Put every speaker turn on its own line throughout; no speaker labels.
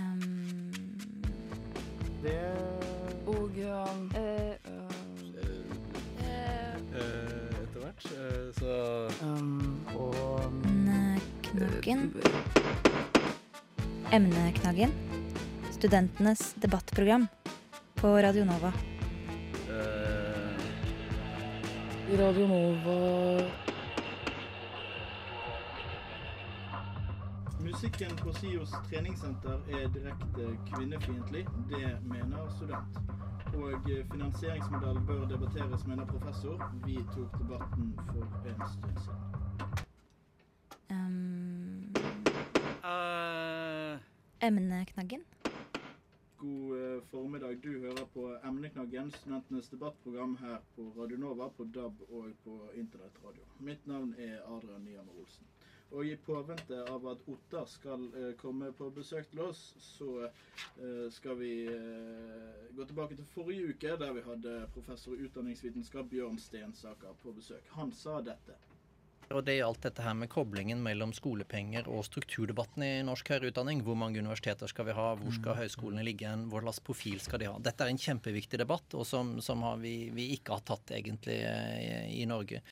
Um,
Det
og um, eh, um,
Eh, Etter hvert. eh, Så
um, Og
Emneknaggen. Emneknaggen. Studentenes debattprogram på Radio Nova.
eh,
Radio Nova
Musikken på SIOs treningssenter er direkte kvinnefiendtlig. Det mener student. Og finansieringsmodell bør debatteres, mener professor. Vi tok debatten for en stund siden.
Um,
uh.
emneknaggen.
God eh, formiddag. Du hører på Emneknaggen, studentenes debattprogram her på Radio Nova, på DAB og på internettradio. Mitt navn er Adrian Nyhammer Olsen. Og i påvente av at Ottar skal eh, komme på besøk til oss, så eh, skal vi eh, gå tilbake til forrige uke, der vi hadde professor i utdanningsvitenskap Bjørn Stensaker på besøk. Han sa dette.
Og det gjaldt dette her med koblingen mellom skolepenger og strukturdebatten i norsk høyere utdanning. Hvor mange universiteter skal vi ha, hvor skal høyskolene ligge, hva slags profil skal de ha. Dette er en kjempeviktig debatt, og som, som har vi, vi ikke har tatt egentlig eh, i, i Norge.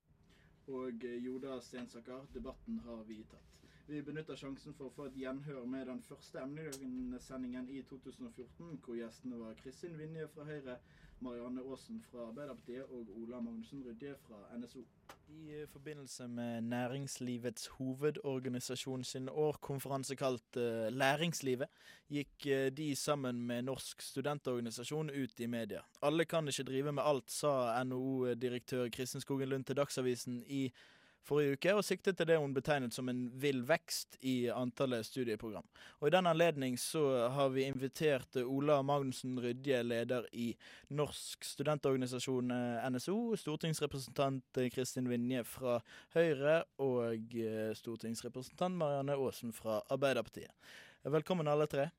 Og eh, Joda Stensaker, debatten har vi tatt. Vi benytter sjansen for å få et gjenhør med den første emnesendingen i 2014, hvor gjestene var Kristin Vinje fra Høyre, Marianne Aasen fra Arbeiderpartiet og Ola Magnussen Rydje fra NSO. I forbindelse med Næringslivets hovedorganisasjon sin årkonferanse kalt uh, Læringslivet, gikk uh, de sammen med Norsk studentorganisasjon ut i media. Alle kan ikke drive med alt, sa NHO-direktør Kristin Skogen Lund til Dagsavisen i forrige uke, og siktet til det hun betegnet som en vill vekst i antallet studieprogram. Og I den anledning så har vi invitert Ola Magnussen Rydje, leder i Norsk studentorganisasjon eh, NSO, stortingsrepresentant eh, Kristin Vinje fra Høyre og eh, stortingsrepresentant Marianne Aasen fra Arbeiderpartiet. Velkommen alle tre.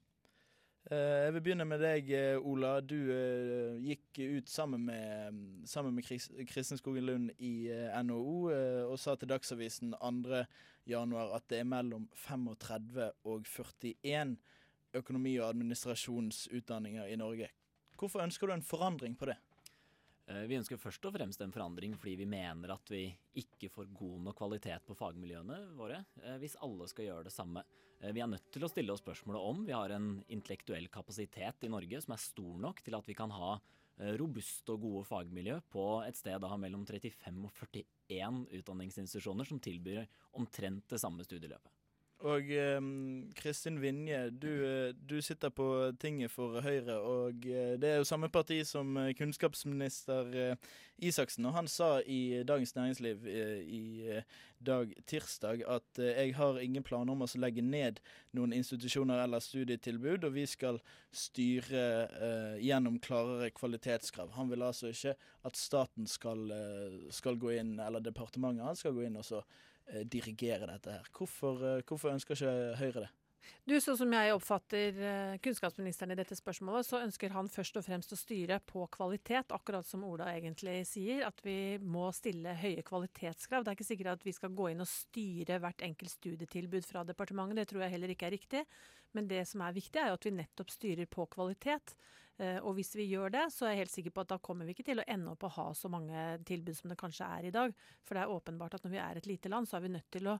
Eh, Jeg vil begynne med deg, eh, Ola. Du eh, gikk ut sammen med, sammen med Kristin Skogen Lund i NHO og sa til Dagsavisen 2. januar at det er mellom 35 og 41 økonomi- og administrasjonsutdanninger i Norge. Hvorfor ønsker du en forandring på det?
Eh, Vi ønsker først og fremst en forandring fordi vi mener at vi ikke får god nok kvalitet på fagmiljøene våre eh, hvis alle skal gjøre det samme. Eh, Vi er nødt til å stille oss spørsmålet om vi har en intellektuell kapasitet i Norge som er stor nok til at vi kan ha robuste og gode fagmiljø på et sted da mellom 35 og 41 utdanningsinstitusjoner som tilbyr omtrent det samme studieløpet.
Og eh, Kristin Vinje, du, eh, du sitter på tinget for Høyre, og eh, det er jo samme parti som eh, kunnskapsminister Isaksen. Og han sa i Dagens Næringsliv i dag tirsdag at jeg har ingen planer om å legge ned noen institusjoner eller studietilbud, og vi skal styre eh, gjennom klarere kvalitetskrav. Han vil altså ikke at staten skal, skal gå inn, eller departementet han skal gå inn og så dirigere dette her. Hvorfor, eh, hvorfor ønsker ikke Høyre det?
Du, Sånn som jeg oppfatter eh, kunnskapsministeren i dette spørsmålet, så ønsker han først og fremst å styre på kvalitet, akkurat som Ola egentlig sier. At vi må stille høye kvalitetskrav. Det er ikke sikkert at vi skal gå inn og styre hvert enkelt studietilbud fra departementet. Det tror jeg heller ikke er riktig. Men det som er viktig, er jo at vi nettopp styrer på kvalitet. Eh, Og hvis vi gjør det, så er jeg helt sikker på at da kommer vi ikke til å ende opp å ha så mange tilbud som det kanskje er i dag. For det er åpenbart at når vi er et lite land, så er vi nødt til å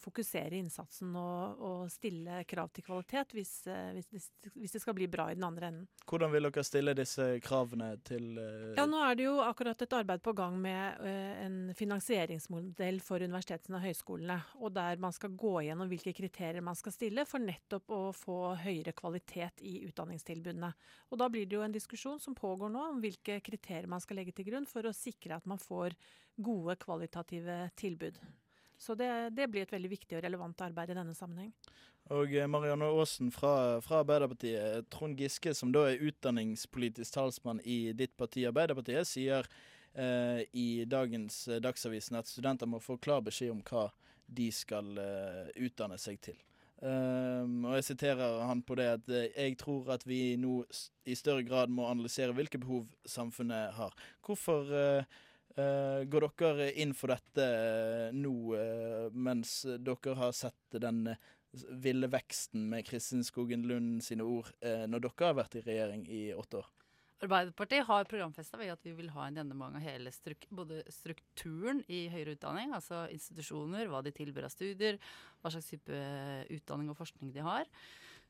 fokusere innsatsen og, og stille krav til kvalitet hvis, eh, hvis, hvis det skal bli bra i den andre enden.
Hvordan vil dere stille disse kravene til eh,
Ja, nå er det jo akkurat et arbeid på gang med eh, en finansieringsmodell for universitetene og høyskolene. Og der man skal gå gjennom hvilke kriterier man skal stille for nettopp å få høyere kvalitet i utdanningstilbudene. Og da blir det jo en diskusjon som pågår nå om hvilke kriterier man skal legge til grunn for å sikre at man får gode kvalitative tilbud. Så det, det blir et veldig viktig og relevant arbeid i denne sammenheng.
Og eh, Marianne Aasen fra, fra Arbeiderpartiet. Trond Giske, som da er utdanningspolitisk talsmann i ditt parti Arbeiderpartiet, sier eh, i dagens eh, Dagsavisen at studenter må få klar beskjed om hva de skal eh, utdanne seg til. Um, og jeg siterer han på det at eh, jeg tror at vi nå i større grad må analysere hvilke behov samfunnet har. Hvorfor eh, går dere inn for dette eh, nå, eh, mens dere har sett den eh, ville veksten med Kristin Skogen Lund sine ord eh, når dere har vært i regjering i åtte år?
Arbeiderpartiet har programfesta at vi vil ha en gjennomgang av hele struk både strukturen i høyere utdanning, altså institusjoner, hva de tilbyr av studier, hva slags type utdanning og forskning de har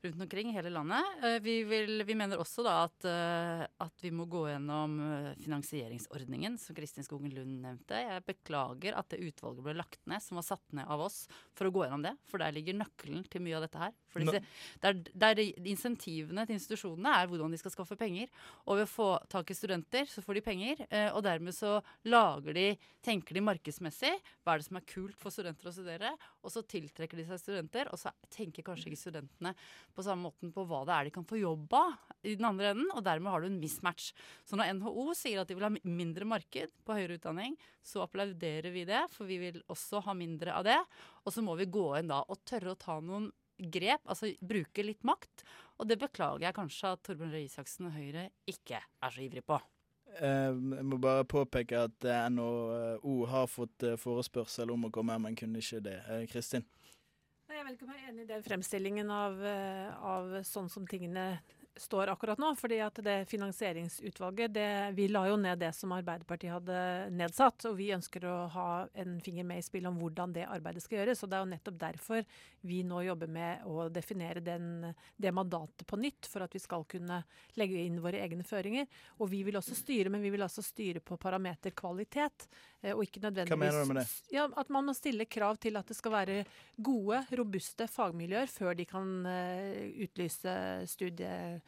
rundt omkring i hele landet. Eh, vi, vil, vi mener også da at, eh, at, vi må gå gjennom eh, finansieringsordningen, som Kristin Skogen Lund nevnte. Jeg beklager at det utvalget ble lagt ned, som var satt ned av oss for å gå gjennom det. For der ligger nøkkelen til mye av dette her. For disse, der, der insentivene til institusjonene er hvordan de skal skaffe penger. Og ved å få tak i studenter, så får de penger. Og dermed så lager de, tenker de markedsmessig. Hva er det som er kult for studenter å studere? Og så tiltrekker de seg studenter, og så tenker kanskje ikke studentene på samme måten på hva det er de kan få jobb av i den andre enden, og dermed har du en mismatch. Så når NHO sier at de vil ha mindre marked på høyere utdanning, så applauderer vi det, for vi vil også ha mindre av det. Og så må vi gå inn da og tørre å ta noen grep, altså bruke litt makt. Og det beklager jeg kanskje at Torbjørn Røe Isaksen og Høyre ikke er så ivrig på.
Eh, jeg må bare påpeke at NHO har fått eh, forespørsel om å komme, men kunne ikke det. Eh, Kristin?
Jeg vet ikke om jeg er enig i den fremstillingen av, eh, av sånn som tingene står akkurat nå. fordi at det finansieringsutvalget det, Vi la jo ned det som Arbeiderpartiet hadde nedsatt. Og vi ønsker å ha en finger med i spillet om hvordan det arbeidet skal gjøres. Og det er jo nettopp derfor vi nå jobber med å definere den, det mandatet på nytt. For at vi skal kunne legge inn våre egne føringer. Og vi vil også styre, men vi vil altså styre på parameter kvalitet. Eh, og ikke nødvendigvis
Hva mener du med det?
Ja, At man må stille krav til at det skal være gode, robuste fagmiljøer før de kan uh, utlyse studieprogrammer.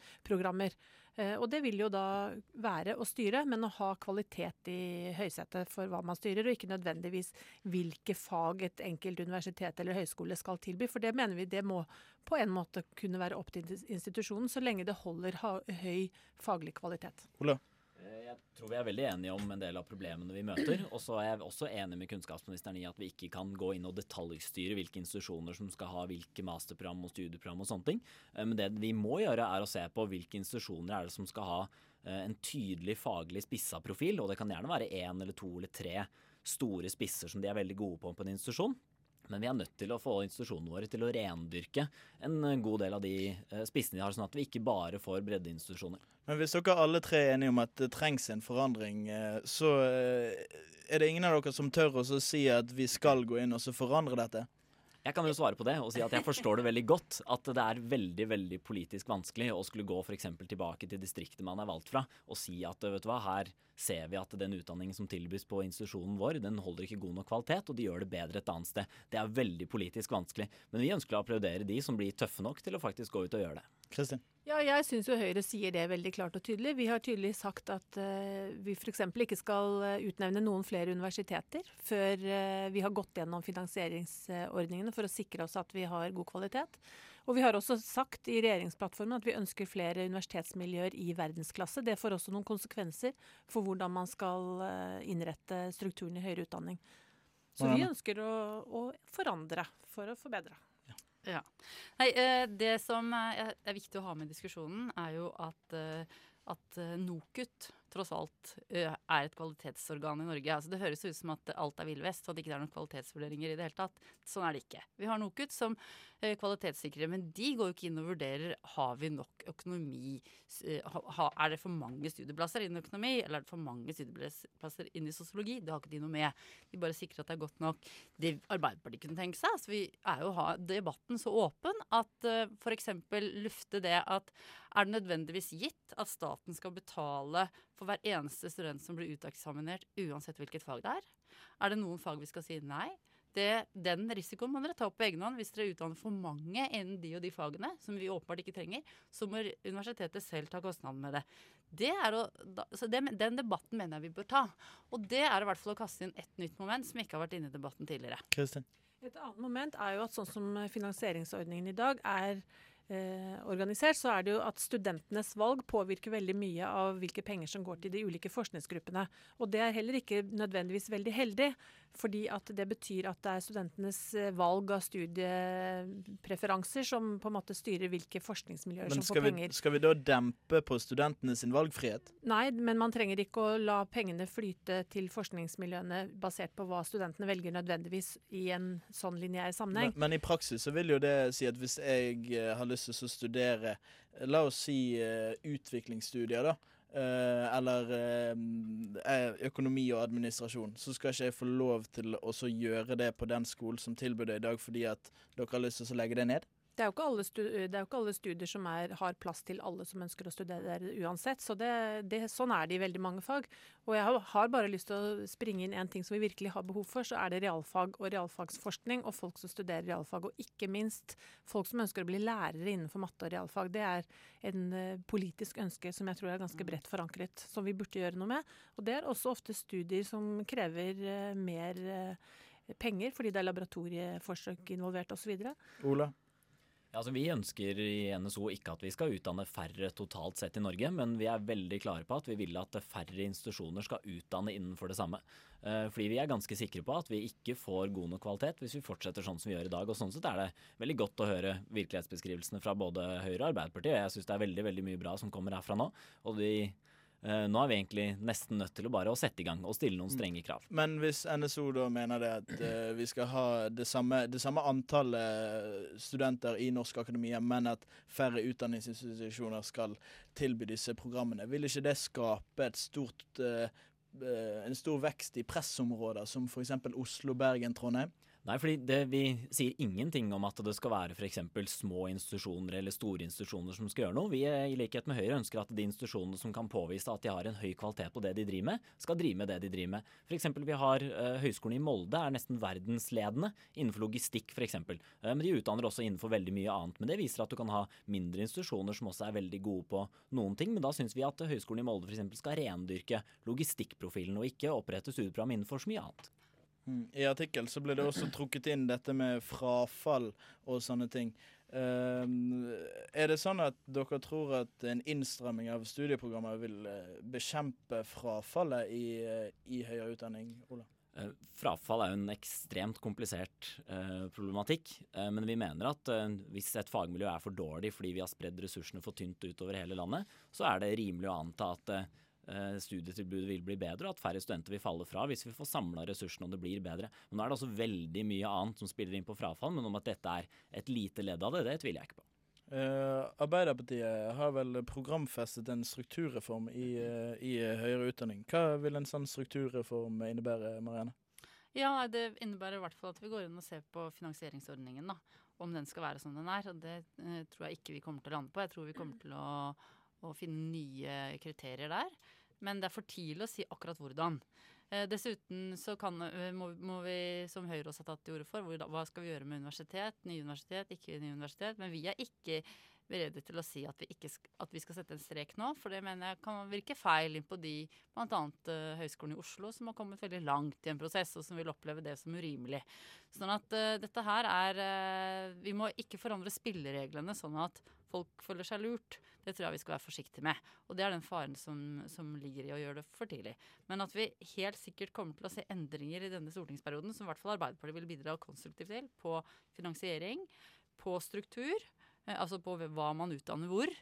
Uh, og det vil jo da være å styre, men å ha kvalitet i høysetet for hva man styrer, og ikke nødvendigvis hvilke fag et enkelt universitet eller høyskole skal tilby. For det mener vi det må på en måte kunne være opp til institusjonen, så lenge det holder høy faglig kvalitet.
Ola?
Eh, jeg tror vi er veldig enige om en del av problemene vi møter. Og så er jeg også enig med kunnskapsministeren i at vi ikke kan gå inn og detaljstyre hvilke institusjoner som skal ha hvilke masterprogram og studieprogram og sånne ting. Eh, men det vi må gjøre, er å se på hvilke institusjoner er det som skal ha eh, en tydelig faglig spissa profil. Og det kan gjerne være én eller to eller tre store spisser som de er veldig gode på på en institusjon. Men vi er nødt til å få institusjonene våre til å rendyrke en god del av de spissene de har, sånn at vi ikke bare får breddeinstitusjoner.
Men hvis dere alle tre er enige om at det trengs en forandring, eh, så eh, er det ingen av dere som tør å si at vi skal gå inn og så forandre dette?
Jeg kan jo svare på det og si at jeg forstår det veldig godt. At det er veldig veldig politisk vanskelig å skulle gå f.eks. tilbake til distriktet man er valgt fra og si at vet du hva, her ser vi at den utdanningen som tilbys på institusjonen vår, den holder ikke god nok kvalitet, og de gjør det bedre et annet sted. Det er veldig politisk vanskelig. Men vi ønsker å applaudere de som blir tøffe nok til å faktisk gå ut og gjøre det.
Kristin?
Ja, jeg syns jo Høyre sier det veldig klart og tydelig. Vi har tydelig sagt at uh, vi f.eks. ikke skal eh, utnevne noen flere universiteter før uh, vi har gått gjennom finansieringsordningene for å sikre oss at vi har god kvalitet. Og vi har også sagt i regjeringsplattformen at vi ønsker flere universitetsmiljøer i verdensklasse. Det får også noen konsekvenser for hvordan man skal uh, innrette strukturen i høyere utdanning. Så vi ønsker å, å forandre for å forbedre.
Ja. Nei, eh, det som er, viktig å ha med i diskusjonen, er jo at, eh, at eh, NOKUT tross alt er et kvalitetsorgan i Norge. Altså, det høres ut som at alt er villvest, og at det ikke er noen kvalitetsvurderinger i det hele tatt. Sånn er det ikke. Vi har NOKUT som eh, kvalitetssikrer, men de går jo ikke inn og vurderer har vi nok økonomi. Er det for mange studieplasser innen økonomi, eller er det for mange studieplasser innen sosiologi? Det har ikke de noe med. De bare sikrer at det er godt nok. Det Arbeiderpartiet kunne tenke seg, så vi er jo ha debatten så åpen at uh, f.eks. lufte det at er det nødvendigvis gitt at staten skal betale for hver eneste student som blir uteksaminert, uansett hvilket fag det er? Er det noen fag vi skal si nei? Det, den risikoen må dere ta opp på egen hånd. Hvis dere utdanner for mange innen de og de fagene, som vi åpenbart ikke trenger, så må universitetet selv ta kostnaden med det. det, å, så det den debatten mener jeg vi bør ta. Og det er i hvert fall å kaste inn et nytt moment som ikke har vært inne i debatten tidligere.
Kristin?
Et annet moment er jo at sånn som finansieringsordningen i dag er eh, organisert, så er det jo at studentenes valg påvirker veldig mye av hvilke penger som går til de ulike forskningsgruppene. Og det er heller ikke nødvendigvis veldig heldig, fordi at det betyr at det er studentenes eh, valg av studiepreferanser som på en måte styrer hvilke forskningsmiljøer
Men
som får
vi,
penger.
skal vi da dempe på studentene sin valgfrihet?
Nei, men man trenger ikke å la pengene flyte til forskningsmiljøene basert på hva studentene velger nødvendigvis i en sånn lineær sammenheng.
Men, men i praksis så vil jo det si at hvis jeg eh, har lyst til å studere, eh, la oss si eh, utviklingsstudier, da. eh, eller økonomi og administrasjon, så skal ikke jeg få lov til å gjøre det på den skolen som tilbyr det i dag, fordi at dere har lyst til å legge det ned?
Det er jo ikke alle, stu er jo ikke alle studier som er, har plass til alle som ønsker å studere der uansett. Så det, det, sånn er det i veldig mange fag. Og jeg har, bare lyst til å springe inn en ting som vi virkelig har behov for, så er det realfag og realfagsforskning og folk som studerer realfag. Og ikke minst folk som ønsker å bli lærere innenfor matte og realfag. Det er en uh, politisk ønske som jeg tror er ganske bredt forankret, som vi burde gjøre noe med. Og det er også ofte studier som krever uh, mer uh, penger, fordi det er laboratorieforsøk involvert osv.
Ola?
Ja, altså Vi ønsker i NSO ikke at vi skal utdanne færre totalt sett i Norge, men vi er veldig klare på at vi vil at færre institusjoner skal utdanne innenfor det samme. Eh, fordi vi er ganske sikre på at vi ikke får god nok kvalitet hvis vi fortsetter sånn som vi gjør i dag. Og Sånn sett er det veldig godt å høre virkelighetsbeskrivelsene fra både Høyre og Arbeiderpartiet. Jeg syns det er veldig veldig mye bra som kommer herfra nå. og de nå er vi egentlig nesten nødt til å bare å sette i gang og stille noen strenge krav.
Men hvis NSO da mener det at uh, vi skal ha det samme, det samme antallet studenter i norsk akademia, men at færre utdanningsinstitusjoner skal tilby disse programmene, vil ikke det skape et stort, en stor vekst i pressområder som f.eks. Oslo, Bergen, Trondheim?
Nei, fordi det, vi sier ingenting om at det skal være f.eks. små institusjoner eller store institusjoner som skal gjøre noe. Vi i likhet med Høyre ønsker at de institusjonene som kan påvise at de har en høy kvalitet på det de driver med, skal drive med det de driver med. F.eks. vi har uh, Høgskolen i Molde er nesten verdensledende innenfor logistikk f.eks. Uh, men de utdanner også innenfor veldig mye annet. Men det viser at du kan ha mindre institusjoner som også er veldig gode på noen ting. Men da syns vi at Høgskolen i Molde f.eks. skal rendyrke logistikkprofilen og ikke opprette studieprogram innenfor så mye annet.
Mm. I artikkel så ble det også trukket inn dette med frafall og sånne ting. Um, er det sånn at dere tror at en innstramming av studieprogrammet vil uh, bekjempe frafallet i, uh, i høyere utdanning, Ola?
Uh, frafall er jo en ekstremt komplisert problematikk, men vi mener at hvis et fagmiljø er for dårlig fordi vi har spredd ressursene for tynt utover hele landet, så er det rimelig å anta at studietilbudet vil bli bedre, og at færre studenter vil falle fra hvis vi får samla ressursene og det blir bedre. Men nå er det også veldig mye annet som spiller inn på frafall, men om at dette er et lite ledd av det, det tviler jeg ikke på.
Uh, Arbeiderpartiet har vel programfestet en strukturreform i, uh, i høyere utdanning. Hva vil en sånn strukturreform innebære, Marianne?
Ja, Det innebærer i hvert fall at vi går inn og ser på finansieringsordningen. da, Om den skal være som den er. og Det uh, tror jeg ikke vi kommer til å lande på. Jeg tror vi kommer til å, å finne nye kriterier der. Men det er for tidlig å si akkurat hvordan. Eh, dessuten så kan, må, må, vi, som Høyre også har tatt til orde for, hvor, hva skal vi gjøre med universitet? Nye universitet, ikke nye universitet. Men vi er ikke beredte til å si at vi, ikke, at vi skal sette en strek nå. For det mener jeg kan virke feil inn på de, bl.a. Uh, Høgskolen i Oslo, som har kommet veldig langt i en prosess, og som vil oppleve det som urimelig. Sånn at uh, dette her er uh, Vi må ikke forandre spillereglene sånn at folk føler seg lurt. Det tror jeg vi skal være forsiktige med. Og det er den faren som, som, ligger i å gjøre det for tidlig. Men at vi helt sikkert kommer til å se endringer i denne stortingsperioden, som i hvert fall Arbeiderpartiet vil bidra konstruktivt til, på finansiering, på struktur, eh, altså på hva man utdanner hvor,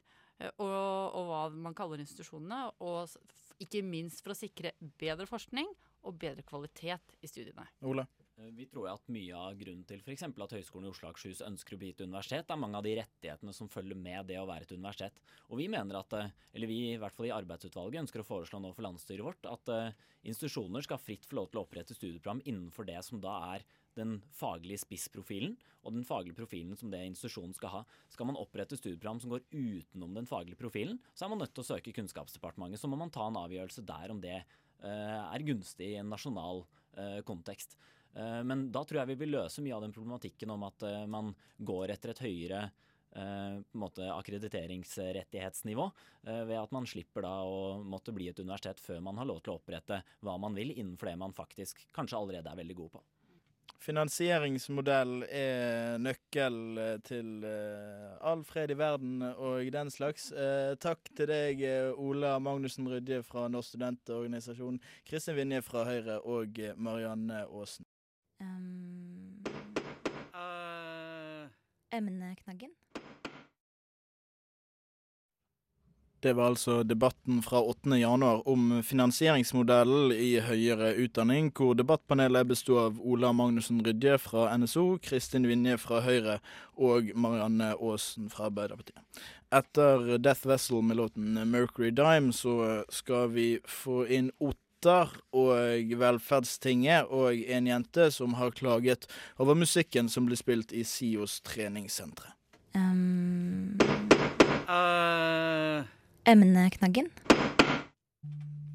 eh, og, og hva man kaller institusjonene, og ikke minst for å sikre bedre forskning og bedre kvalitet i studiene.
Ole?
Eh, vi tror at mye av grunnen til f.eks. at Høgskolen i Oslo og Akershus ønsker å bli et universitet, er mange av de rettighetene som følger med det å være et universitet. Og vi mener at, eh, eller vi i hvert fall i arbeidsutvalget ønsker å foreslå nå for landsstyret vårt, at uh, institusjoner skal fritt få lov til å opprette studieprogram innenfor det som da er den faglige spissprofilen og den faglige profilen som det institusjonen skal ha. Skal man opprette studieprogram som går utenom den faglige profilen, så er man nødt til å søke Kunnskapsdepartementet. Så må man ta en avgjørelse der om det er gunstig i en nasjonal kontekst. Eh, men da tror jeg vi vil løse mye av den problematikken om at eh, man går etter et høyere en måte akkrediteringsrettighetsnivå, ved at man slipper da å måtte bli et universitet før man har lov til å opprette hva man vil innenfor det man faktisk kanskje allerede er veldig god på.
Finansieringsmodell er nøkkel til all fred i verden og den slags. Takk til deg, Ola Magnussen Rydje fra Norsk studentorganisasjon, Kristin Vinje fra Høyre og Marianne Aasen.
Um,
uh.
emneknaggen.
Det var altså debatten fra 8. januar om finansieringsmodellen i høyere utdanning, hvor debattpanelet besto av Ola Magnussen Rydje fra NSO, Kristin Vinje fra Høyre og Marianne Aasen fra Arbeiderpartiet. Etter Death Vessel med låten Mercury Dime så skal vi få inn Ottar og Velferdstinget og en jente som har klaget over musikken som blir spilt i SIOs treningssentre.
Um,
uh.
emneknaggen.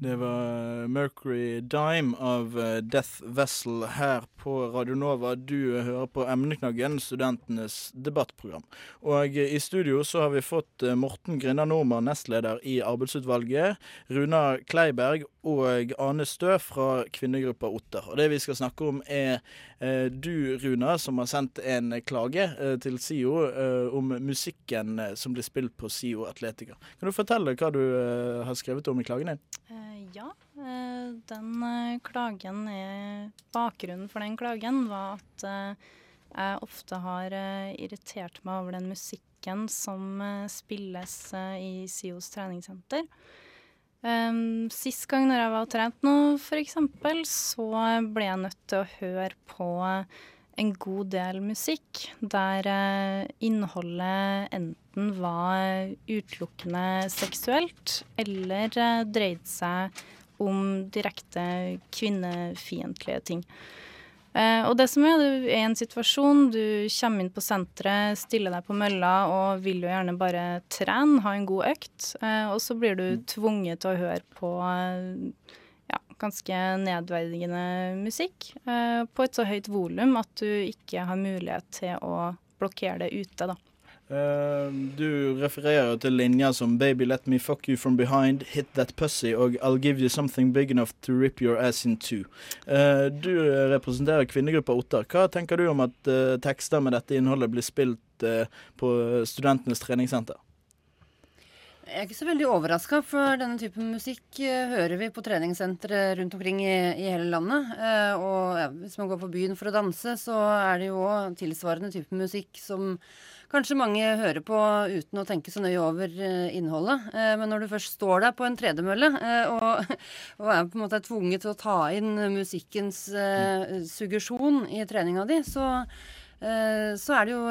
Det var Mercury Dime av eh, Death Vessel her på Radio Nova. Du hører på Emneknaggen, studentenes debattprogram. Og eh, i studio så har vi fått eh, Morten Grinda Normann, nestleder i arbeidsutvalget, Runa Kleiberg og Ane Stø fra kvinnegruppa Otter. Og det vi skal snakke om er eh, du, Runa, som har sendt en klage eh, til SIO eh, om musikken eh, som blir spilt på SIO Atletica. Kan du fortelle hva du eh, har skrevet om i klagen din?
Ja, eh, den eh, klagen er Bakgrunnen for den klagen var at eh, jeg ofte har irritert meg over den musikken som spilles i SIOs treningssenter. Um, sist gang når jeg var og trente nå, f.eks., så ble jeg nødt til å høre på en god del musikk der eh, innholdet enten var utelukkende seksuelt eller eh, dreide seg om direkte kvinnefiendtlige ting. Eh, og det som er, du er i en situasjon, du kommer inn på senteret, stiller deg på mølla og vil jo gjerne bare trene, ha en god økt, og så blir du tvunget til å høre på ganske nedverdigende musikk eh, på et så høyt volum at du ikke har mulighet til å blokkere det ute, da.
Uh, du refererer til linjer som 'Baby, let me fuck you from behind', 'Hit that pussy' og 'I'll give you something big enough to rip your ass in two'. Uh, du representerer kvinnegruppa Ottar. Hva tenker du om at uh, tekster med dette innholdet blir spilt eh, på studentenes treningssenter?
Jeg er ikke så veldig overraska, for denne typen musikk eh, hører vi på treningssentre rundt omkring i, i hele landet. Eh, og hvis man går på byen for å danse, så er det jo òg tilsvarende type musikk som kanskje mange hører på uten å tenke så nøye over eh, innholdet. Men når du først står der på en tredemølle og, og er på en måte tvunget til å ta inn musikkens suggesjon i treninga di, så så er det jo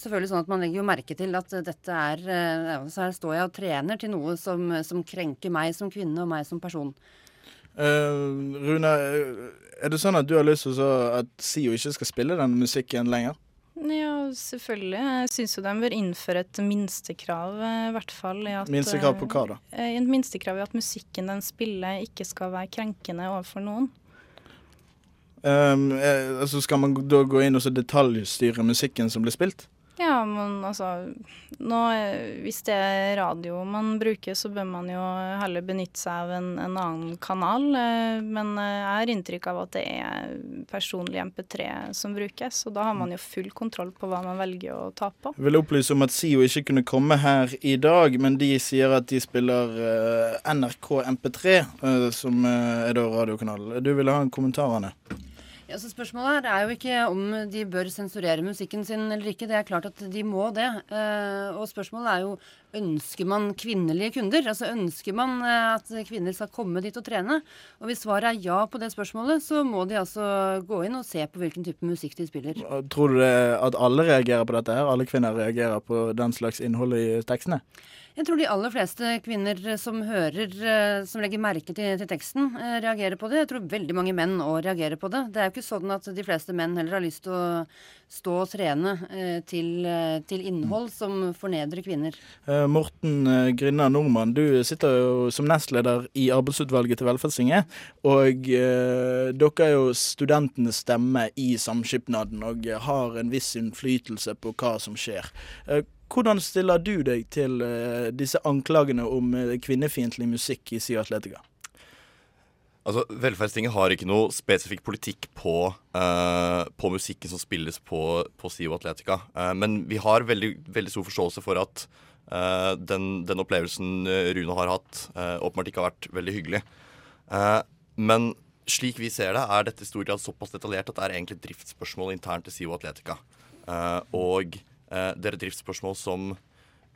selvfølgelig sånn at man legger jo merke til at dette er eh, Så her står jeg og trener til noe som, som krenker meg som kvinne og meg som person.
Uh, Rune, er det sånn at du har lyst til at SIO ikke skal spille den musikken lenger?
Ja, selvfølgelig. Jeg syns jo de bør innføre et minstekrav, eh, i hvert fall. I at,
Minstekrav på hva da?
eh, Et minstekrav i at musikken de spiller, ikke skal være krenkende overfor noen.
Um, altså skal man da gå inn og så detaljstyre musikken som blir spilt?
Ja, men altså nå, eh, Hvis det er radio man bruker, så bør man jo heller benytte seg av en, en annen kanal. eh, Men jeg har inntrykk av at det er personlig MP3 som brukes, og da har man jo full kontroll på hva man velger å ta på.
Jeg vil opplyse om at SIO ikke kunne komme her i dag, men de sier at de spiller NRK MP3, eh, som er da radiokanalen. Du ville ha en kommentar, Anne?
Ja, så Spørsmålet her er jo ikke om de bør sensurere musikken sin eller ikke. Det er klart at de må det. Eh, og spørsmålet er jo ønsker man kvinnelige kunder? Altså Ønsker man eh, at kvinner skal komme dit og trene? Og Hvis svaret er ja på det spørsmålet, så må de altså gå inn og se på hvilken type musikk de spiller.
Tror du at alle reagerer på dette her? Alle kvinner reagerer på den slags innhold i tekstene?
Jeg tror de aller fleste kvinner som hører, eh, som legger merke til, til teksten, eh, reagerer på det. Jeg tror veldig mange menn òg reagerer på det. Det er jo ikke sånn at de fleste menn heller har lyst til å stå og trene eh, til, til innhold som fornedrer kvinner.
Morten Grinna Nordmann, du sitter jo som nestleder i arbeidsutvalget til Velferdstinget. Og dere er jo studentenes stemme i samskipnaden og har en viss innflytelse på hva som skjer. Eh, hvordan stiller du deg til eh, disse anklagene om eh, kvinnefiendtlig musikk i SIO Atletica?
Altså, Velferdstinget har ikke noe spesifikk politikk på, uh, på musikken som spilles på, på SIO Atletica. Uh, men vi har veldig, veldig stor forståelse for at uh, den, den opplevelsen Rune har hatt, åpenbart ikke har vært veldig hyggelig. Men slik vi ser det, er dette i stor grad såpass detaljert at det er egentlig et driftsspørsmål internt til SIO Atletica. Og det er et driftsspørsmål som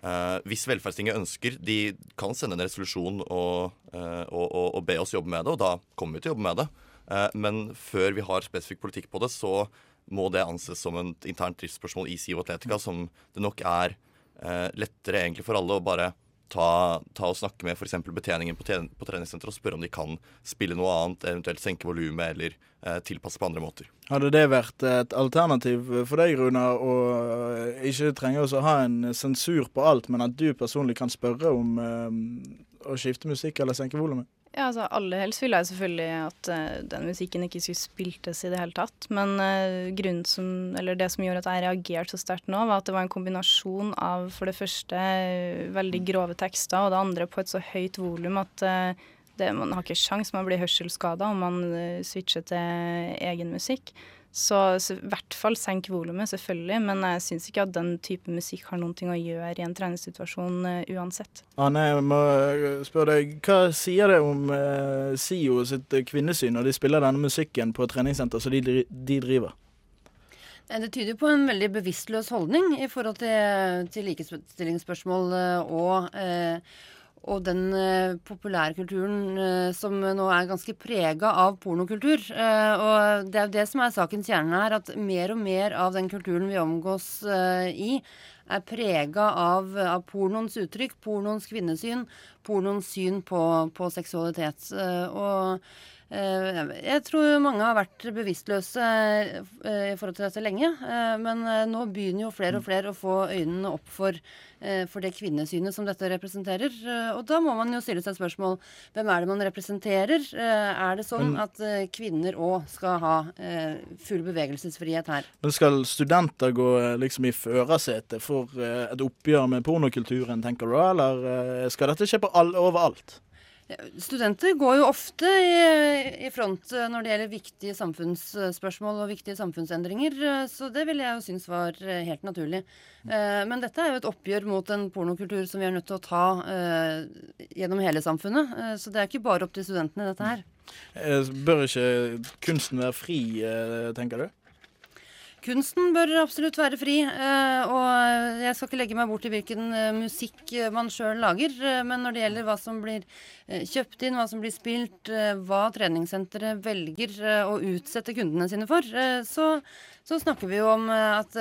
Eh, hvis Velferdstinget ønsker, de kan sende en resolusjon og, eh, og, og, og be oss jobbe med det, og da kommer vi til å jobbe med det. Eh, men før vi har spesifikk politikk på det, så må det anses som et internt driftsspørsmål i SIO Atletica, som det nok er eh, lettere egentlig for alle å bare ta, ta og snakke med f.eks. betjeningen på, på treningssenteret og spørre om de kan spille noe annet, eventuelt senke volumet eller eh, tilpasse på andre måter.
Hadde det vært et alternativ for deg, Runa, å ikke trenge å ha en sensur på alt, men at du personlig kan spørre om eh, å skifte musikk eller senke volumet?
Ja, altså Aller helst ville jeg selvfølgelig at uh, den musikken ikke skulle spiltes i det hele tatt. Men uh, grunnen som, eller det som gjorde at jeg reagerte så sterkt nå, var at det var en kombinasjon av for det første uh, veldig grove tekster, og det andre på et så høyt volum at det, man har ikke sjans, man blir hørselsskada om man switcher til egen musikk. Så så i hvert fall senk volumet, selvfølgelig, men jeg syns ikke at den type musikk har noen ting å gjøre i en treningssituasjon uh, uansett.
Anne, jeg må spørre deg, hva sier det om uh, SIO sitt kvinnesyn når de spiller denne musikken på et treningssenter som de, de driver?
Det tyder på en veldig bevisstløs holdning i forhold til, til likestillingsspørsmål eh, og, eh, og den populære populærkulturen eh, som nå er ganske prega av pornokultur. Eh, og det er jo det som er sakens kjerne her, at mer og mer av den kulturen vi omgås eh, i, er prega av, av pornoens uttrykk, pornoens kvinnesyn, pornoens syn på, på seksualitet. Eh, og Eh, Jeg tror mange har vært bevisstløse eh, i forhold til dette lenge. eh, Men eh, nå begynner jo flere og flere å få øynene opp for, eh, for det kvinnesynet som dette representerer. Eh, Og da må man jo stille seg et spørsmål. Hvem er det man representerer? Eh, Er det sånn at eh, kvinner òg skal ha eh, full bevegelsesfrihet her?
Men skal studenter gå eh, liksom i førersetet for eh, et oppgjør med pornokulturen, tenker du, eller eh, skal dette skje på all, overalt?
Studenter går jo ofte i, i front eh, når det gjelder viktige samfunnsspørsmål og viktige samfunnsendringer, eh, så det ville jeg jo synes var eh, helt naturlig. Men dette er jo et oppgjør mot en pornokultur som vi er nødt til å ta gjennom hele samfunnet. Så det er ikke bare opp til studentene, dette her.
Bør ikke kunsten være fri, tenker du?
Kunsten bør absolutt være fri, eh, og jeg skal ikke legge meg bort i hvilken eh, musikk eh, man sjøl lager, men når det gjelder hva som blir kjøpt inn, hva som blir spilt, hva treningssenteret velger å utsette kundene sine for, så, så snakker vi jo om at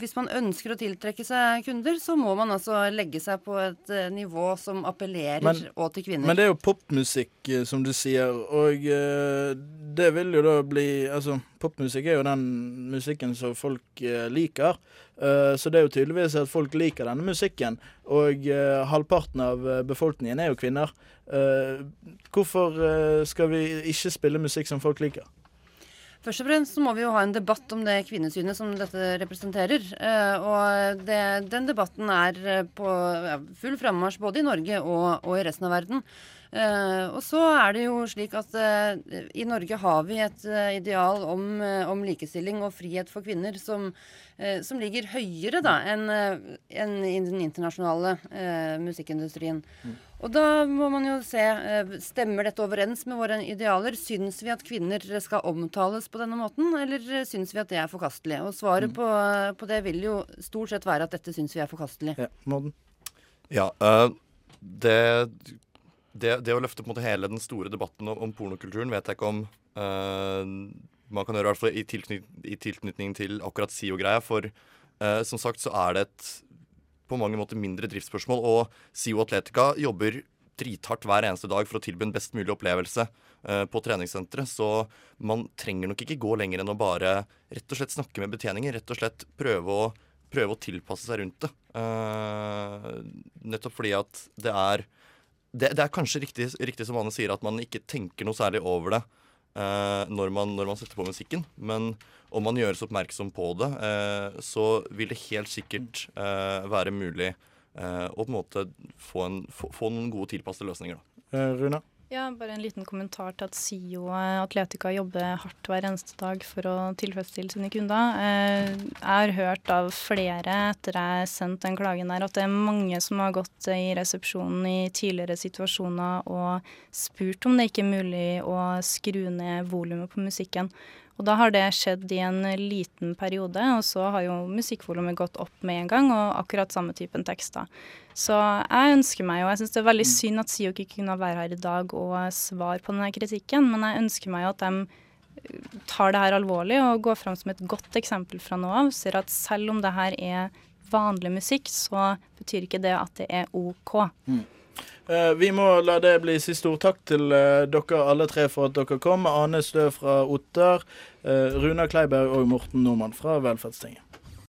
hvis man ønsker å tiltrekke seg kunder, så må man altså legge seg på et nivå som appellerer
Men-
og til kvinner.
Men det er jo popmusikk, som du sier, og det vil jo da bli Altså, popmusikk er jo den musikken som folk eh, liker. Eh, så det er jo tydeligvis at folk liker denne musikken, og eh, halvparten av befolkningen er jo kvinner. Hvorfor skal vi ikke spille musikk som folk liker?
Først og fremst så må vi jo ha en debatt om det kvinnesynet som dette representerer. Eh, og det, den debatten er eh, på full frammarsj både i Norge og, og i resten av verden. Eh, og så er det jo slik at i Norge har vi et ideal om, om likestilling og frihet for kvinner som, som ligger høyere da enn en, i den internasjonale musikkindustrien. musikkindustrien. Og da må man jo se eh, Stemmer dette overens med våre idealer? Syns vi at kvinner skal omtales på denne måten, eller eh, syns vi at det er forkastelig? Og svaret på, på det vil jo stort sett være at dette syns vi er forkastelig.
Ja, Morten?
Ja, uh, det, det, det å løfte på en måte hele den store debatten om, om pornokulturen vet jeg ikke om uh, man kan gjøre i hvert fall i, tilknyt, i tilknytning til akkurat SIO-greia. For uh, som sagt så er det et på mange måter mindre driftsspørsmål. Og SIO Atletica jobber drithardt hver eneste dag for å tilby en best mulig opplevelse eh, på treningssenteret. Så man trenger nok ikke gå lenger enn å bare rett og slett snakke med betjeningen. Rett og slett prøve å, prøve å tilpasse seg rundt det. Eh, nettopp fordi at det er det, det er kanskje riktig, riktig som Anne sier, at man ikke tenker noe særlig over det når, man, når man setter på musikken. Men om man gjøres oppmerksom på det, eh, så vil det helt sikkert eh, være mulig eh, å på en måte få, en, få, få noen gode tilpassede løsninger. Da.
Eh, Rune?
Ja, bare en liten kommentar til at SIO Atletica jobber hardt hver eneste dag for å tilfredsstille sine kunder. Eh, Jeg har hørt av flere etter jeg sendte den klagen der, at det er mange som har gått i resepsjonen i tidligere situasjoner og spurt om det ikke er mulig å skru ned volumet på musikken. Og da har det skjedd i en liten periode, og så har jo musikkvolumet gått opp med en gang, og akkurat samme typen tekster. Så jeg ønsker meg jo Jeg syns det er veldig synd at SIO ikke kunne være her i dag og svare på denne kritikken, men jeg ønsker meg jo at de eh, tar det her alvorlig og går fram som et godt eksempel fra nå av. Ser at selv om det her er vanlig musikk, så betyr ikke det at det er OK.
Eh, vi må la det bli siste ord. Takk til eh, dere alle tre for at dere kom. Ane Stø fra Otter, eh, Runa Kleiberg og Morten Nordmann fra Velferdstinget.